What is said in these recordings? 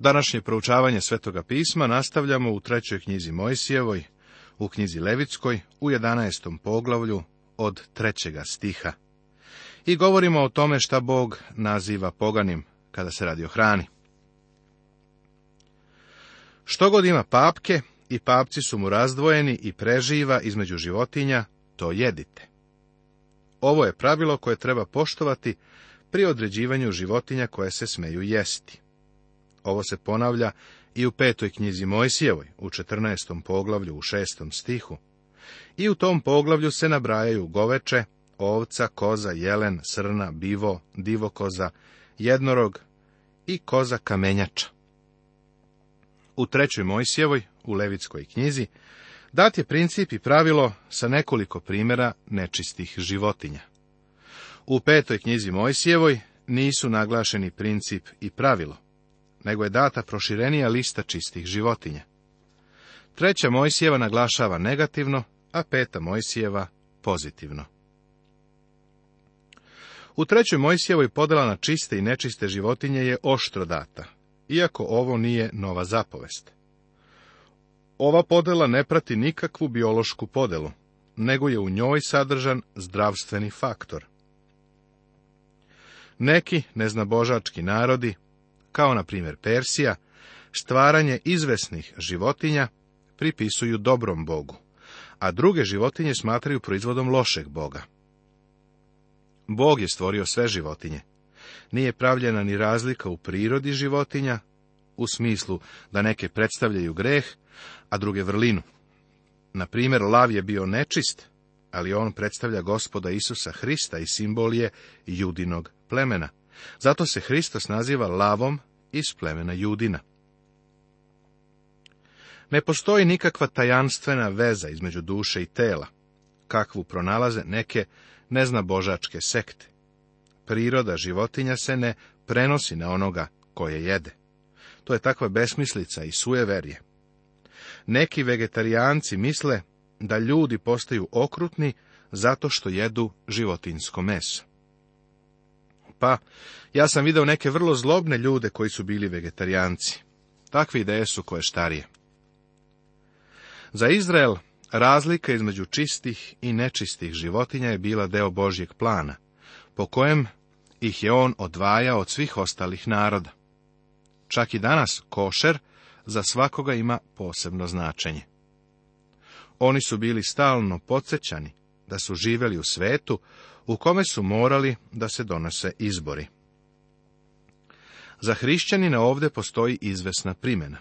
Današnje proučavanje Svetoga pisma nastavljamo u trećoj knjizi Mojsijevoj, u knjizi Levitskoj, u 11. poglavlju od trećega stiha. I govorimo o tome šta Bog naziva poganim kada se radi o hrani. Što god ima papke, i papci su mu razdvojeni i preživa između životinja, to jedite. Ovo je pravilo koje treba poštovati pri određivanju životinja koje se smeju jesti. Ovo se ponavlja i u petoj knjizi Mojsijevoj, u 14. poglavlju, u šestom stihu. I u tom poglavlju se nabrajaju goveče, ovca, koza, jelen, srna, bivo, divokoza, jednorog i koza kamenjača. U trećoj Mojsijevoj, u Levitskoj knjizi, dat je princip i pravilo sa nekoliko primjera nečistih životinja. U petoj knjizi Mojsijevoj nisu naglašeni princip i pravilo nego je data proširenija lista čistih životinja. Treća Mojsijeva naglašava negativno, a peta Mojsijeva pozitivno. U trećoj Mojsijevoj podela na čiste i nečiste životinje je oštro data, iako ovo nije nova zapovest. Ova podela ne prati nikakvu biološku podelu, nego je u njoj sadržan zdravstveni faktor. Neki neznabožački narodi kao na primjer Persija, stvaranje izvesnih životinja pripisuju dobrom bogu, a druge životinje smatraju proizvodom lošeg boga. Bog je stvorio sve životinje. Nije pravljena ni razlika u prirodi životinja, u smislu da neke predstavljaju greh, a druge vrlinu. Na primjer, lav je bio nečist, ali on predstavlja gospoda Isusa Hrista i simbol je judinog plemena. Zato se Hristos naziva lavom iz plemena Judina. Ne postoji nikakva tajanstvena veza između duše i tela, kakvu pronalaze neke neznabožačke sekte. Priroda životinja se ne prenosi na onoga koje jede. To je takva besmislica i sujeverje. Neki vegetarijanci misle da ljudi postaju okrutni zato što jedu životinsko meso. Pa, ja sam video neke vrlo zlobne ljude koji su bili vegetarijanci. Takve ideje su koje štarije. Za Izrael razlika između čistih i nečistih životinja je bila deo Božjeg plana, po kojem ih je on odvajao od svih ostalih naroda. Čak i danas košer za svakoga ima posebno značenje. Oni su bili stalno podsjećani da su živjeli u svetu u kome su morali da se donose izbori. Za hrišćanina ovdje postoji izvesna primjena.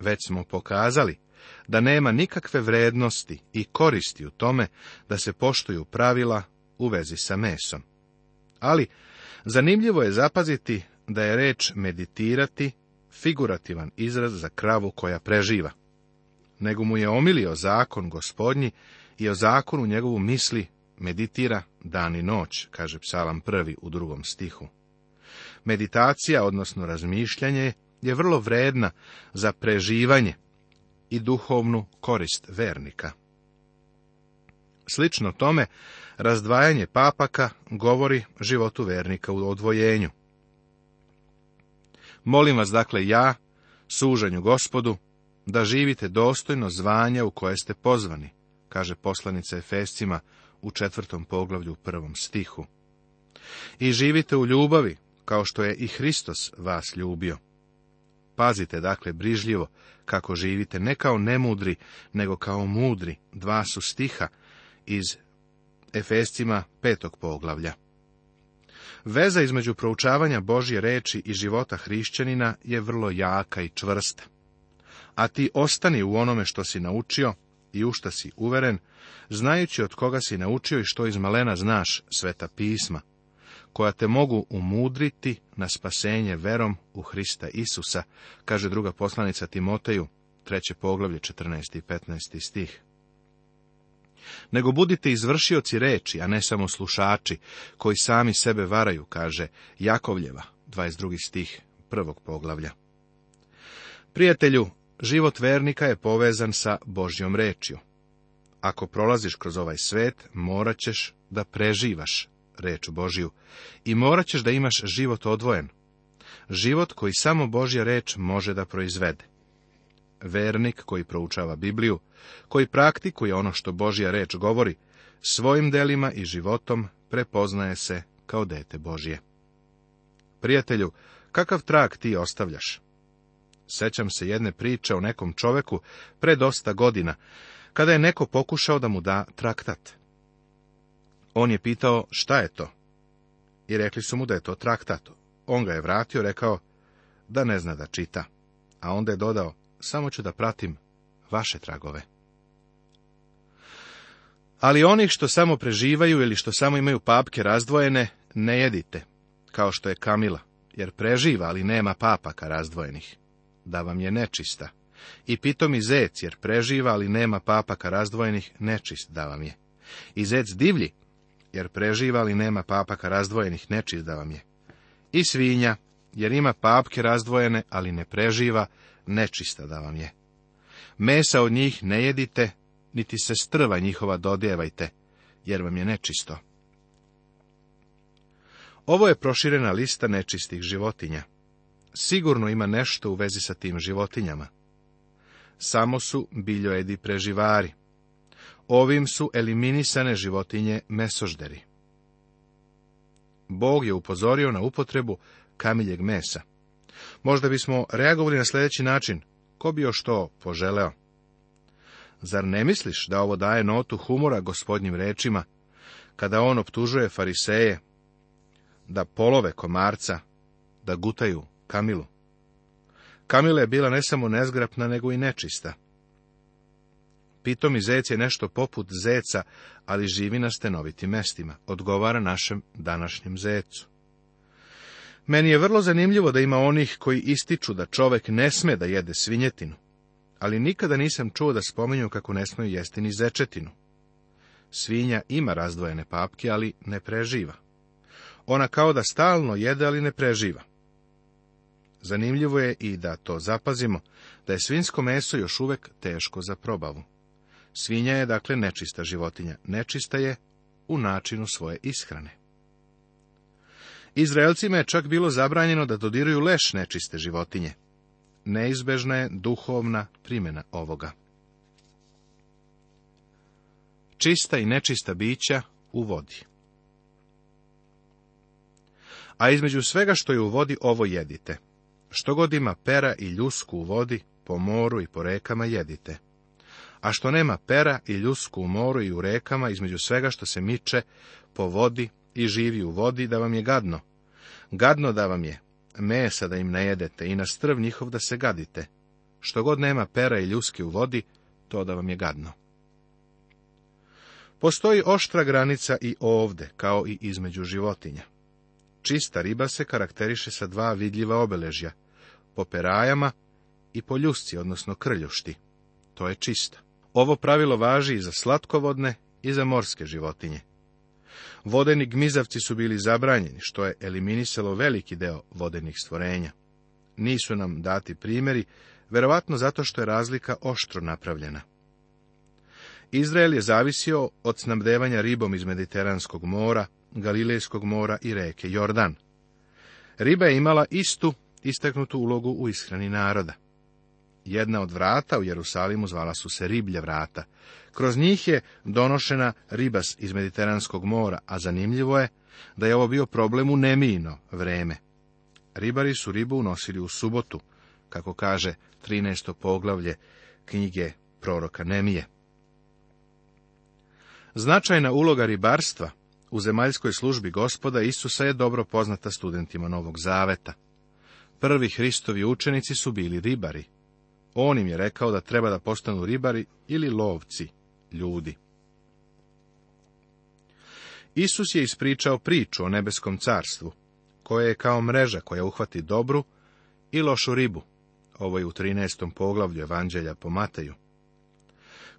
Već smo pokazali da nema nikakve vrednosti i koristi u tome da se poštuju pravila u vezi sa mesom. Ali, zanimljivo je zapaziti da je reč meditirati figurativan izraz za kravu koja preživa. Nego mu je omilio zakon gospodnji i o zakonu njegovu misli meditira dan i noć, kaže psalam prvi u drugom stihu. Meditacija, odnosno razmišljanje, je vrlo vredna za preživanje i duhovnu korist vernika. Slično tome, razdvajanje papaka govori životu vernika u odvojenju. Molim vas dakle ja, suženju gospodu, da živite dostojno zvanja u koje ste pozvani, kaže poslanica Efescima u četvrtom poglavlju u prvom stihu. I živite u ljubavi, kao što je i Hristos vas ljubio. Pazite dakle brižljivo kako živite, ne kao nemudri, nego kao mudri, dva su stiha iz Efescima petog poglavlja. Veza između proučavanja Božje reči i života hrišćanina je vrlo jaka i čvrsta. A ti ostani u onome što si naučio, i u šta si uveren, znajući od koga si naučio i što iz malena znaš sveta pisma, koja te mogu umudriti na spasenje verom u Hrista Isusa, kaže druga poslanica Timoteju, treće poglavlje 14. i 15. stih. Nego budite izvršioci reči, a ne samo slušači, koji sami sebe varaju, kaže Jakovljeva, 22. stih prvog poglavlja. Prijatelju, Život vernika je povezan sa Božjom rečju. Ako prolaziš kroz ovaj svet, morat ćeš da preživaš reč Božju i morat ćeš da imaš život odvojen. Život koji samo Božja reč može da proizvede. Vernik koji proučava Bibliju, koji praktikuje ono što Božja reč govori, svojim delima i životom prepoznaje se kao dete Božje. Prijatelju, kakav trag ti ostavljaš? Sećam se jedne priče o nekom čoveku pre dosta godina, kada je neko pokušao da mu da traktat. On je pitao šta je to? I rekli su mu da je to traktat. On ga je vratio, rekao da ne zna da čita. A onda je dodao, samo ću da pratim vaše tragove. Ali onih što samo preživaju ili što samo imaju papke razdvojene, ne jedite, kao što je Kamila, jer preživa, ali nema papaka razdvojenih da vam je nečista. I i zec, jer preživa, ali nema papaka razdvojenih, nečist da vam je. I zec divlji, jer preživa, ali nema papaka razdvojenih, nečist da vam je. I svinja, jer ima papke razdvojene, ali ne preživa, nečista da vam je. Mesa od njih ne jedite, niti se strva njihova dodjevajte, jer vam je nečisto. Ovo je proširena lista nečistih životinja sigurno ima nešto u vezi sa tim životinjama. Samo su biljoedi preživari. Ovim su eliminisane životinje mesožderi. Bog je upozorio na upotrebu kamiljeg mesa. Možda bismo reagovali na sljedeći način, ko bi još to poželeo. Zar ne misliš da ovo daje notu humora gospodnjim rečima, kada on optužuje fariseje da polove komarca, da gutaju Kamilu. Kamila je bila ne samo nezgrapna, nego i nečista. Pitomi zec je nešto poput zeca, ali živi na stenovitim mestima, odgovara našem današnjem zecu. Meni je vrlo zanimljivo da ima onih koji ističu da čovek ne sme da jede svinjetinu, ali nikada nisam čuo da spomenju kako ne smiju jesti ni zečetinu. Svinja ima razdvojene papke, ali ne preživa. Ona kao da stalno jede, ali ne preživa. Zanimljivo je i da to zapazimo, da je svinsko meso još uvek teško za probavu. Svinja je dakle nečista životinja, nečista je u načinu svoje ishrane. Izraelcima je čak bilo zabranjeno da dodiruju leš nečiste životinje. Neizbežna je duhovna primjena ovoga. Čista i nečista bića u vodi. A između svega što je u vodi ovo jedite, što god ima pera i ljusku u vodi, po moru i po rekama jedite. A što nema pera i ljusku u moru i u rekama, između svega što se miče po vodi i živi u vodi, da vam je gadno. Gadno da vam je, mesa da im najedete i na strv njihov da se gadite. Što god nema pera i ljuske u vodi, to da vam je gadno. Postoji oštra granica i ovde, kao i između životinja. Čista riba se karakteriše sa dva vidljiva obeležja, po perajama i po ljusci, odnosno krljušti. To je čisto. Ovo pravilo važi i za slatkovodne i za morske životinje. Vodeni gmizavci su bili zabranjeni, što je eliminisalo veliki deo vodenih stvorenja. Nisu nam dati primjeri, verovatno zato što je razlika oštro napravljena. Izrael je zavisio od snabdevanja ribom iz Mediteranskog mora, Galilejskog mora i reke Jordan. Riba je imala istu istaknutu ulogu u ishrani naroda. Jedna od vrata u Jerusalimu zvala su se riblje vrata. Kroz njih je donošena ribas iz Mediteranskog mora, a zanimljivo je da je ovo bio problem u nemijino vreme. Ribari su ribu unosili u subotu, kako kaže 13. poglavlje knjige proroka Nemije. Značajna uloga ribarstva u zemaljskoj službi gospoda Isusa je dobro poznata studentima Novog Zaveta. Prvi Hristovi učenici su bili ribari. On im je rekao da treba da postanu ribari ili lovci, ljudi. Isus je ispričao priču o nebeskom carstvu, koje je kao mreža koja uhvati dobru i lošu ribu. Ovo je u 13. poglavlju Evanđelja po Mateju.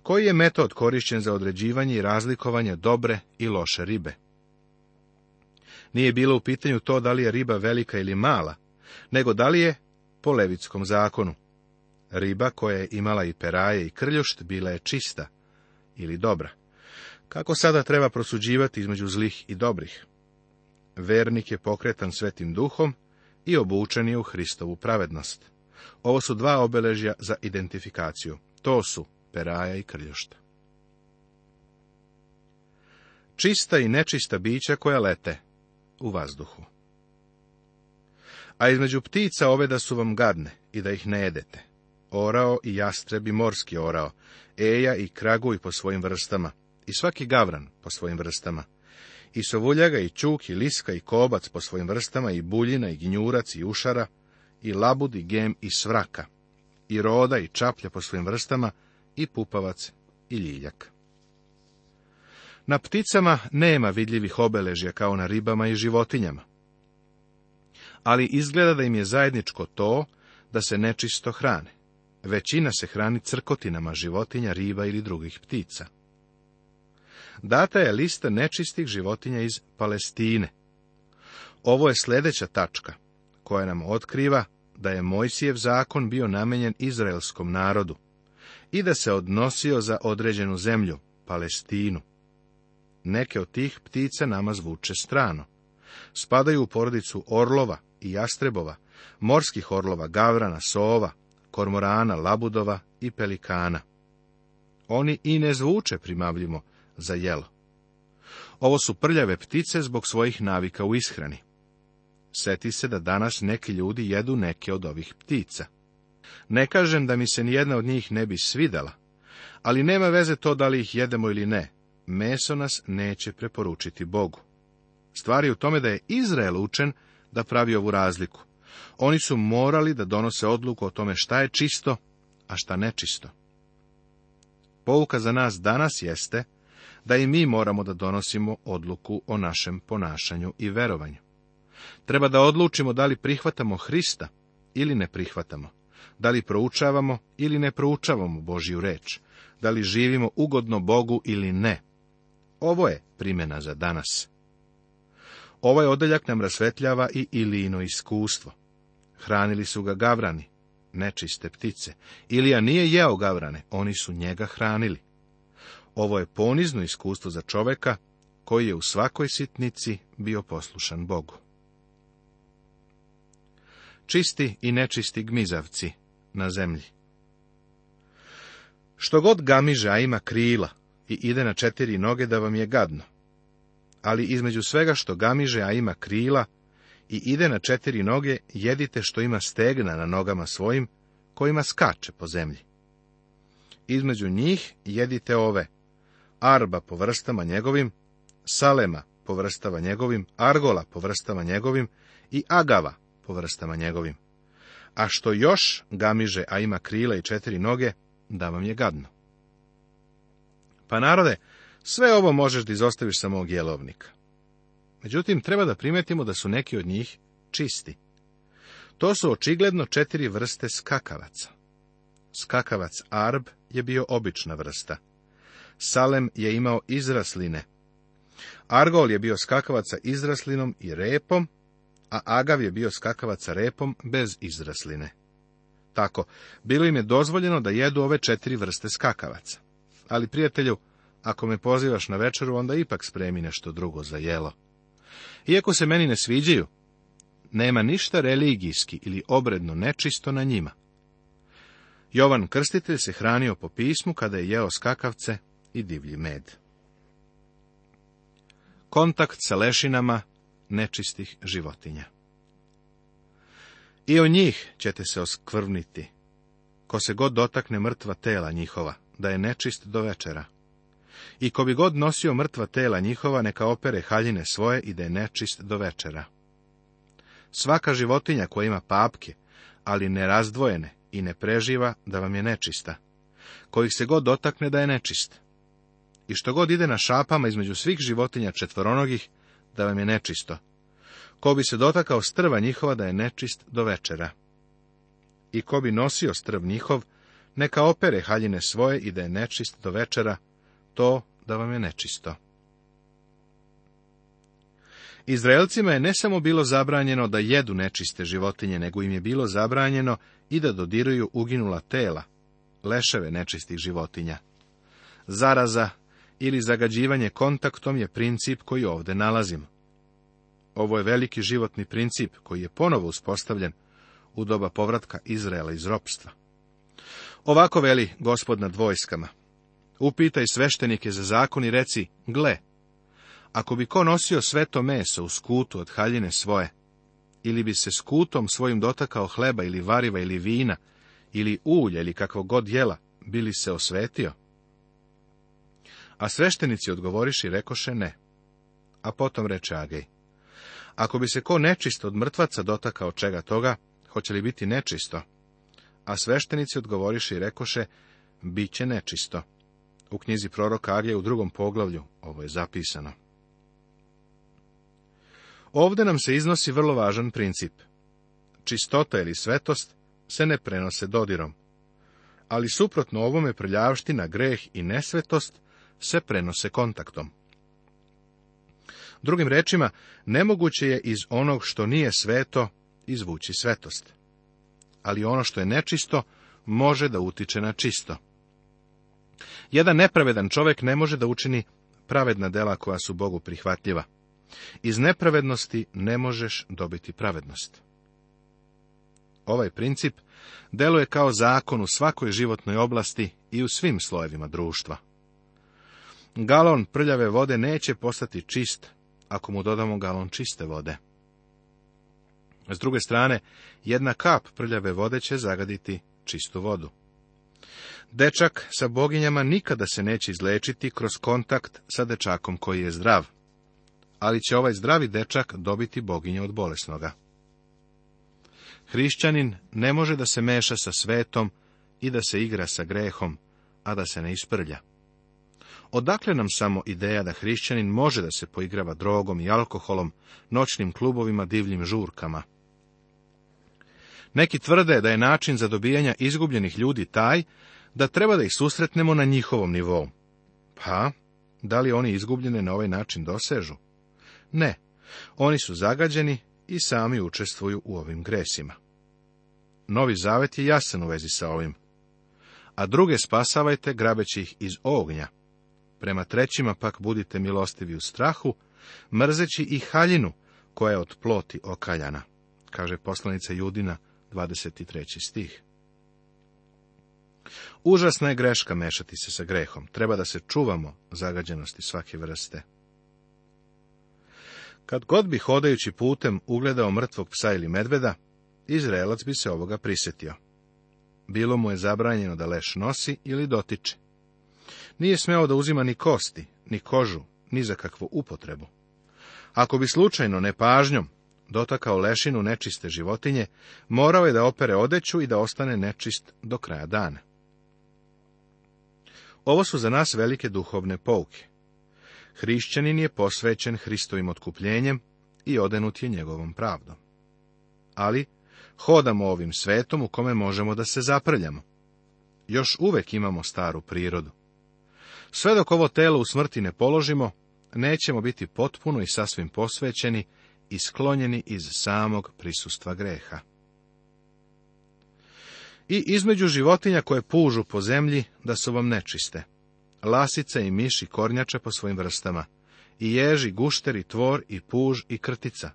Koji je metod korišćen za određivanje i razlikovanje dobre i loše ribe? Nije bilo u pitanju to da li je riba velika ili mala, nego da li je po levitskom zakonu. Riba koja je imala i peraje i krljušt bila je čista ili dobra. Kako sada treba prosuđivati između zlih i dobrih? Vernik je pokretan svetim duhom i obučen je u Hristovu pravednost. Ovo su dva obeležja za identifikaciju. To su peraja i krljušta. Čista i nečista bića koja lete u vazduhu a između ptica ove da su vam gadne i da ih ne jedete. Orao i jastreb i morski orao, eja i i po svojim vrstama, i svaki gavran po svojim vrstama. I sovuljaga i čuk i liska i kobac po svojim vrstama, i buljina i gnjurac i ušara, i labud i gem i svraka, i roda i čaplja po svojim vrstama, i pupavac i ljiljak. Na pticama nema vidljivih obeležja kao na ribama i životinjama ali izgleda da im je zajedničko to da se nečisto hrane. Većina se hrani crkotinama životinja, riba ili drugih ptica. Data je lista nečistih životinja iz Palestine. Ovo je sljedeća tačka koja nam otkriva da je Mojsijev zakon bio namenjen izraelskom narodu i da se odnosio za određenu zemlju, Palestinu. Neke od tih ptica nama zvuče strano. Spadaju u porodicu orlova, i jastrebova, morskih orlova, gavrana, sova, kormorana, labudova i pelikana. Oni i ne zvuče primavljimo, za jelo. Ovo su prljave ptice zbog svojih navika u ishrani. Sjeti se da danas neki ljudi jedu neke od ovih ptica. Ne kažem da mi se nijedna od njih ne bi svidala, ali nema veze to da li ih jedemo ili ne. Meso nas neće preporučiti Bogu. Stvari u tome da je Izrael učen da pravi ovu razliku. Oni su morali da donose odluku o tome šta je čisto, a šta nečisto. Pouka za nas danas jeste da i mi moramo da donosimo odluku o našem ponašanju i verovanju. Treba da odlučimo da li prihvatamo Hrista ili ne prihvatamo, da li proučavamo ili ne proučavamo Božju reč, da li živimo ugodno Bogu ili ne. Ovo je primjena za danas. Ovaj odeljak nam rasvetljava i Ilijino iskustvo. Hranili su ga gavrani, nečiste ptice. Ilija nije jeo gavrane, oni su njega hranili. Ovo je ponizno iskustvo za čoveka koji je u svakoj sitnici bio poslušan Bogu. Čisti i nečisti gmizavci na zemlji. Što god gamiža ima krila i ide na četiri noge da vam je gadno, ali između svega što gamiže, a ima krila, i ide na četiri noge, jedite što ima stegna na nogama svojim, kojima skače po zemlji. Između njih jedite ove, arba po vrstama njegovim, salema po vrstama njegovim, argola po vrstama njegovim i agava po vrstama njegovim. A što još gamiže, a ima krila i četiri noge, da vam je gadno. Pa narode, sve ovo možeš da izostaviš sa mog jelovnika. Međutim, treba da primetimo da su neki od njih čisti. To su očigledno četiri vrste skakavaca. Skakavac Arb je bio obična vrsta. Salem je imao izrasline. Argol je bio skakavac sa izraslinom i repom, a Agav je bio skakavac sa repom bez izrasline. Tako, bilo im je dozvoljeno da jedu ove četiri vrste skakavaca. Ali, prijatelju, ako me pozivaš na večeru, onda ipak spremi nešto drugo za jelo. Iako se meni ne sviđaju, nema ništa religijski ili obredno nečisto na njima. Jovan Krstitelj se hranio po pismu kada je jeo skakavce i divlji med. Kontakt sa lešinama nečistih životinja I o njih ćete se oskvrvniti, ko se god dotakne mrtva tela njihova, da je nečist do večera. I ko bi god nosio mrtva tela njihova, neka opere haljine svoje i da je nečist do večera. Svaka životinja koja ima papke, ali razdvojene i ne preživa, da vam je nečista. Kojih se god dotakne da je nečist. I što god ide na šapama između svih životinja četvoronogih, da vam je nečisto. Ko bi se dotakao strva njihova, da je nečist do večera. I ko bi nosio strv njihov, neka opere haljine svoje i da je nečist do večera, to da vam je nečisto. Izraelcima je ne samo bilo zabranjeno da jedu nečiste životinje, nego im je bilo zabranjeno i da dodiruju uginula tela, leševe nečistih životinja. Zaraza ili zagađivanje kontaktom je princip koji ovde nalazimo. Ovo je veliki životni princip koji je ponovo uspostavljen u doba povratka Izraela iz ropstva. Ovako veli gospod nad vojskama, Upitaj sveštenike za zakon i reci, gle, ako bi ko nosio sveto meso u skutu od haljine svoje, ili bi se skutom svojim dotakao hleba ili variva ili vina, ili ulja ili kakvog god jela, bili se osvetio? A sveštenici i rekoše ne. A potom reče Agej. Ako bi se ko nečisto od mrtvaca dotakao čega toga, hoće li biti nečisto? A sveštenici odgovoriši i rekoše, bit će nečisto. U knjizi proroka Arije u drugom poglavlju ovo je zapisano. Ovde nam se iznosi vrlo važan princip. Čistota ili svetost se ne prenose dodirom, ali suprotno ovome prljavština, greh i nesvetost se prenose kontaktom. Drugim rečima, nemoguće je iz onog što nije sveto izvući svetost. Ali ono što je nečisto može da utiče na čisto. Jedan nepravedan čovjek ne može da učini pravedna dela koja su Bogu prihvatljiva. Iz nepravednosti ne možeš dobiti pravednost. Ovaj princip deluje kao zakon u svakoj životnoj oblasti i u svim slojevima društva. Galon prljave vode neće postati čist ako mu dodamo galon čiste vode. S druge strane, jedna kap prljave vode će zagaditi čistu vodu. Dečak sa boginjama nikada se neće izlečiti kroz kontakt sa dečakom koji je zdrav, ali će ovaj zdravi dečak dobiti boginje od bolesnoga. Hrišćanin ne može da se meša sa svetom i da se igra sa grehom, a da se ne isprlja. Odakle nam samo ideja da hrišćanin može da se poigrava drogom i alkoholom, noćnim klubovima, divljim žurkama? Neki tvrde da je način za dobijanja izgubljenih ljudi taj da treba da ih susretnemo na njihovom nivou. Pa, da li oni izgubljene na ovaj način dosežu? Ne, oni su zagađeni i sami učestvuju u ovim gresima. Novi zavet je jasan u vezi sa ovim. A druge spasavajte grabeći ih iz ognja. Prema trećima pak budite milostivi u strahu, mrzeći i haljinu koja je od ploti okaljana, kaže poslanica Judina 23. stih. Užasna je greška mešati se sa grehom. Treba da se čuvamo zagađenosti svake vrste. Kad god bi hodajući putem ugledao mrtvog psa ili medveda, Izraelac bi se ovoga prisjetio. Bilo mu je zabranjeno da leš nosi ili dotiče. Nije smeo da uzima ni kosti, ni kožu, ni za kakvu upotrebu. Ako bi slučajno nepažnjom dotakao lešinu nečiste životinje, morao je da opere odeću i da ostane nečist do kraja dana. Ovo su za nas velike duhovne pouke. Hrišćanin je posvećen Hristovim otkupljenjem i odenut je njegovom pravdom. Ali hodamo ovim svetom u kome možemo da se zaprljamo. Još uvek imamo staru prirodu. Sve dok ovo telo u smrti ne položimo, nećemo biti potpuno i sasvim posvećeni i sklonjeni iz samog prisustva greha i između životinja koje pužu po zemlji, da su vam nečiste. Lasice i miši kornjače po svojim vrstama, i ježi, gušter i tvor i puž i krtica.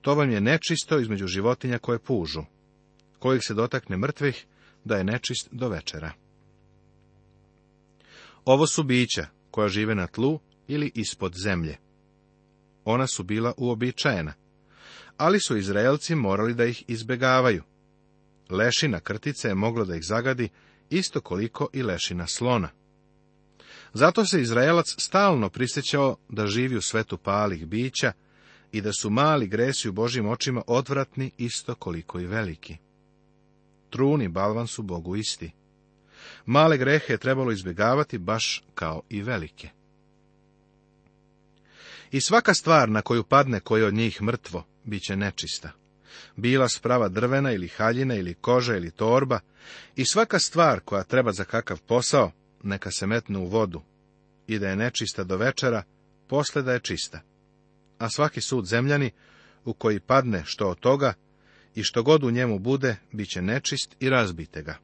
To vam je nečisto između životinja koje pužu, kojih se dotakne mrtvih, da je nečist do večera. Ovo su bića koja žive na tlu ili ispod zemlje. Ona su bila uobičajena, ali su Izraelci morali da ih izbegavaju, lešina krtice je mogla da ih zagadi isto koliko i lešina slona. Zato se Izraelac stalno prisjećao da živi u svetu palih bića i da su mali gresi u Božim očima odvratni isto koliko i veliki. Truni balvan su Bogu isti. Male grehe je trebalo izbjegavati baš kao i velike. I svaka stvar na koju padne koje od njih mrtvo, bit će nečista bila sprava drvena ili haljina ili koža ili torba i svaka stvar koja treba za kakav posao, neka se metne u vodu i da je nečista do večera, posle da je čista. A svaki sud zemljani, u koji padne što od toga, i što god u njemu bude, bit će nečist i razbite ga.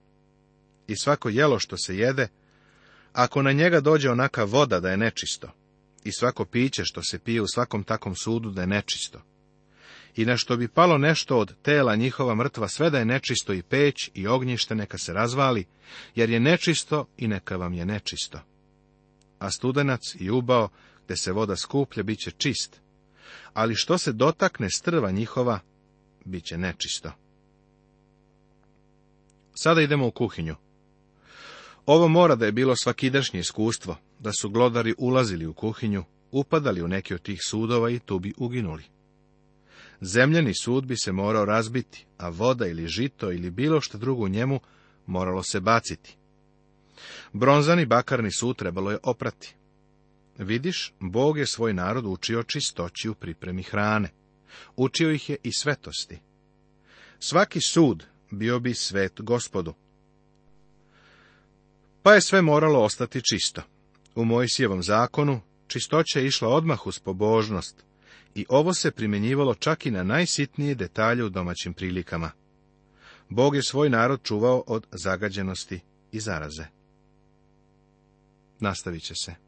I svako jelo što se jede, ako na njega dođe onaka voda da je nečisto, i svako piće što se pije u svakom takom sudu da je nečisto, i na što bi palo nešto od tela njihova mrtva, sve da je nečisto i peć i ognjište neka se razvali, jer je nečisto i neka vam je nečisto. A studenac i ubao, gde se voda skuplja, bit će čist, ali što se dotakne strva njihova, bit će nečisto. Sada idemo u kuhinju. Ovo mora da je bilo svakidašnje iskustvo, da su glodari ulazili u kuhinju, upadali u neki od tih sudova i tu bi uginuli. Zemljeni sud bi se morao razbiti, a voda ili žito ili bilo što drugo u njemu moralo se baciti. Bronzani bakarni sud trebalo je oprati. Vidiš, Bog je svoj narod učio čistoći u pripremi hrane. Učio ih je i svetosti. Svaki sud bio bi svet gospodu. Pa je sve moralo ostati čisto. U Mojsijevom zakonu čistoća je išla odmah uz pobožnost, i ovo se primjenjivalo čak i na najsitnije detalje u domaćim prilikama. Bog je svoj narod čuvao od zagađenosti i zaraze. Nastavit će se.